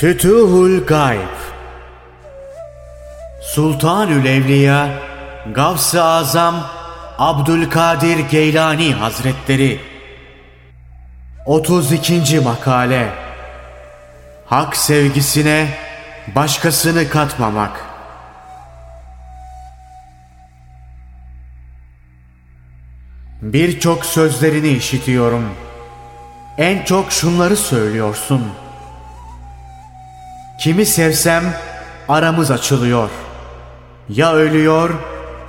Fütuhul Gayb Sultanül Evliya Gavs-ı Azam Abdülkadir Geylani Hazretleri 32. Makale Hak sevgisine başkasını katmamak Birçok sözlerini işitiyorum. En çok şunları söylüyorsun. Kimi sevsem aramız açılıyor. Ya ölüyor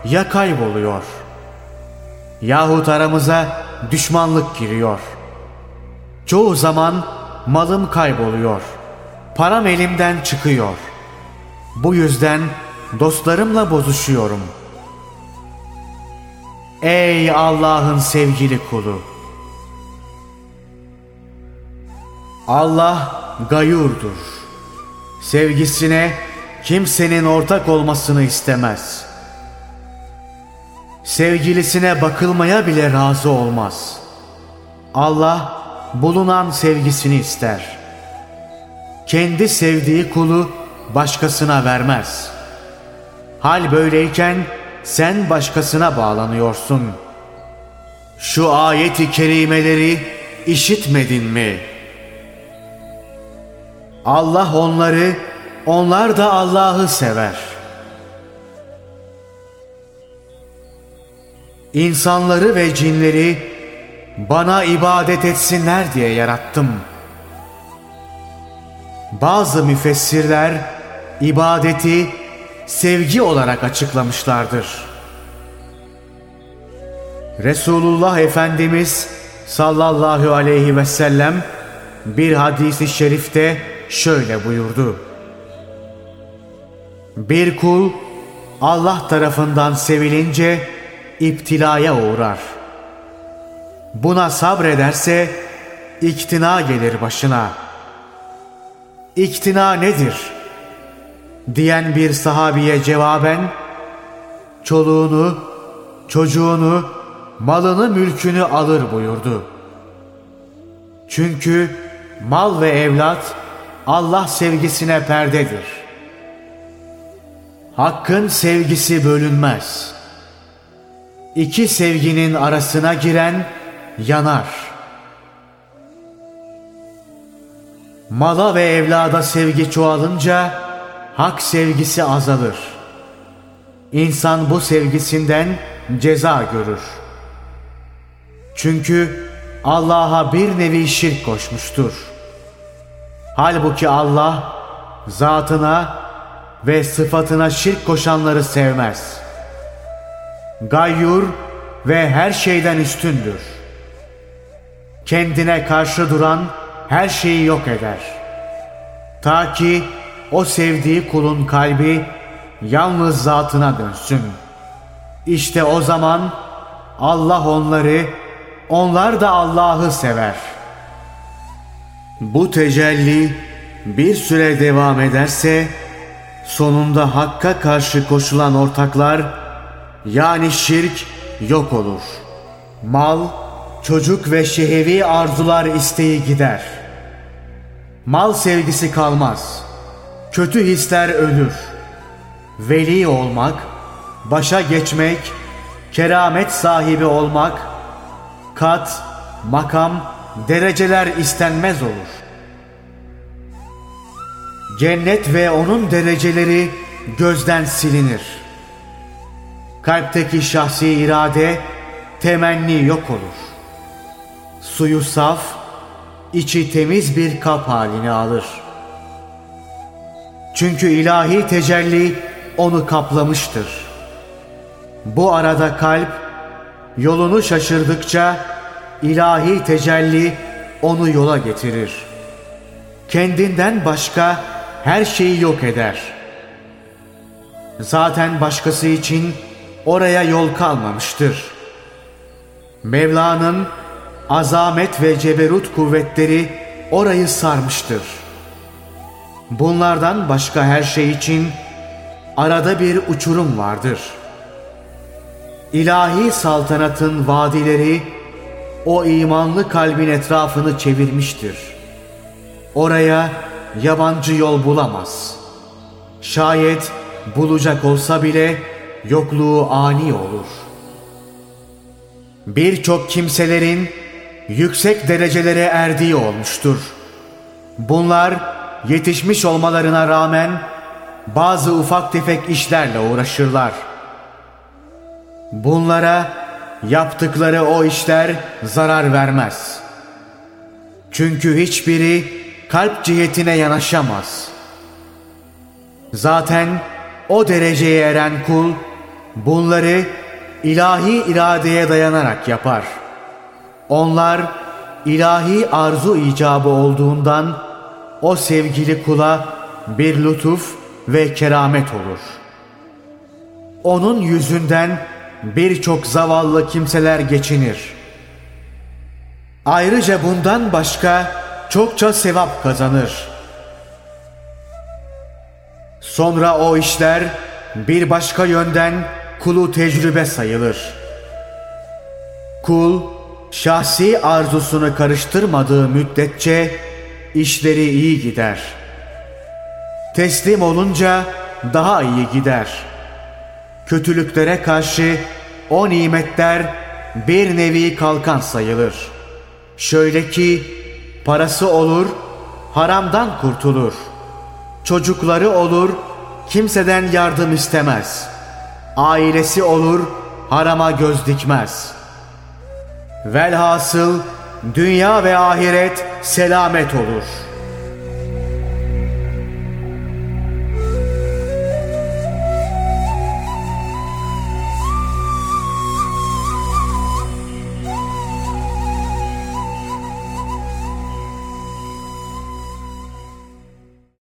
ya kayboluyor. Yahut aramıza düşmanlık giriyor. Çoğu zaman malım kayboluyor. Param elimden çıkıyor. Bu yüzden dostlarımla bozuşuyorum. Ey Allah'ın sevgili kulu! Allah gayurdur. Sevgisine kimsenin ortak olmasını istemez. Sevgilisine bakılmaya bile razı olmaz. Allah bulunan sevgisini ister. Kendi sevdiği kulu başkasına vermez. Hal böyleyken sen başkasına bağlanıyorsun. Şu ayeti kerimeleri işitmedin mi? Allah onları, onlar da Allah'ı sever. İnsanları ve cinleri bana ibadet etsinler diye yarattım. Bazı müfessirler ibadeti sevgi olarak açıklamışlardır. Resulullah Efendimiz sallallahu aleyhi ve sellem bir hadisi şerifte şöyle buyurdu. Bir kul Allah tarafından sevilince iptilaya uğrar. Buna sabrederse iktina gelir başına. İktina nedir?'' diyen bir sahabiye cevaben çoluğunu, çocuğunu, malını, mülkünü alır buyurdu. Çünkü mal ve evlat Allah sevgisine perdedir. Hakkın sevgisi bölünmez. İki sevginin arasına giren yanar. Mala ve evlada sevgi çoğalınca hak sevgisi azalır. İnsan bu sevgisinden ceza görür. Çünkü Allah'a bir nevi şirk koşmuştur. Halbuki Allah zatına ve sıfatına şirk koşanları sevmez. Gayyur ve her şeyden üstündür. Kendine karşı duran her şeyi yok eder. Ta ki o sevdiği kulun kalbi yalnız zatına dönsün. İşte o zaman Allah onları, onlar da Allah'ı sever. Bu tecelli bir süre devam ederse sonunda hakka karşı koşulan ortaklar yani şirk yok olur. Mal, çocuk ve şehevi arzular isteği gider. Mal sevgisi kalmaz.'' Kötü hisler ölür. Veli olmak, başa geçmek, keramet sahibi olmak, kat, makam, dereceler istenmez olur. Cennet ve onun dereceleri gözden silinir. Kalpteki şahsi irade, temenni yok olur. Suyu saf, içi temiz bir kap halini alır.'' Çünkü ilahi tecelli onu kaplamıştır. Bu arada kalp yolunu şaşırdıkça ilahi tecelli onu yola getirir. Kendinden başka her şeyi yok eder. Zaten başkası için oraya yol kalmamıştır. Mevla'nın azamet ve ceberut kuvvetleri orayı sarmıştır.'' Bunlardan başka her şey için arada bir uçurum vardır. İlahi saltanatın vadileri o imanlı kalbin etrafını çevirmiştir. Oraya yabancı yol bulamaz. Şayet bulacak olsa bile yokluğu ani olur. Birçok kimselerin yüksek derecelere erdiği olmuştur. Bunlar yetişmiş olmalarına rağmen bazı ufak tefek işlerle uğraşırlar. Bunlara yaptıkları o işler zarar vermez. Çünkü hiçbiri kalp cihetine yanaşamaz. Zaten o dereceye eren kul bunları ilahi iradeye dayanarak yapar. Onlar ilahi arzu icabı olduğundan o sevgili kula bir lütuf ve keramet olur. Onun yüzünden birçok zavallı kimseler geçinir. Ayrıca bundan başka çokça sevap kazanır. Sonra o işler bir başka yönden kulu tecrübe sayılır. Kul şahsi arzusunu karıştırmadığı müddetçe işleri iyi gider. Teslim olunca daha iyi gider. Kötülüklere karşı o nimetler bir nevi kalkan sayılır. Şöyle ki parası olur, haramdan kurtulur. Çocukları olur, kimseden yardım istemez. Ailesi olur, harama göz dikmez. Velhasıl dünya ve ahiret selamet olur.''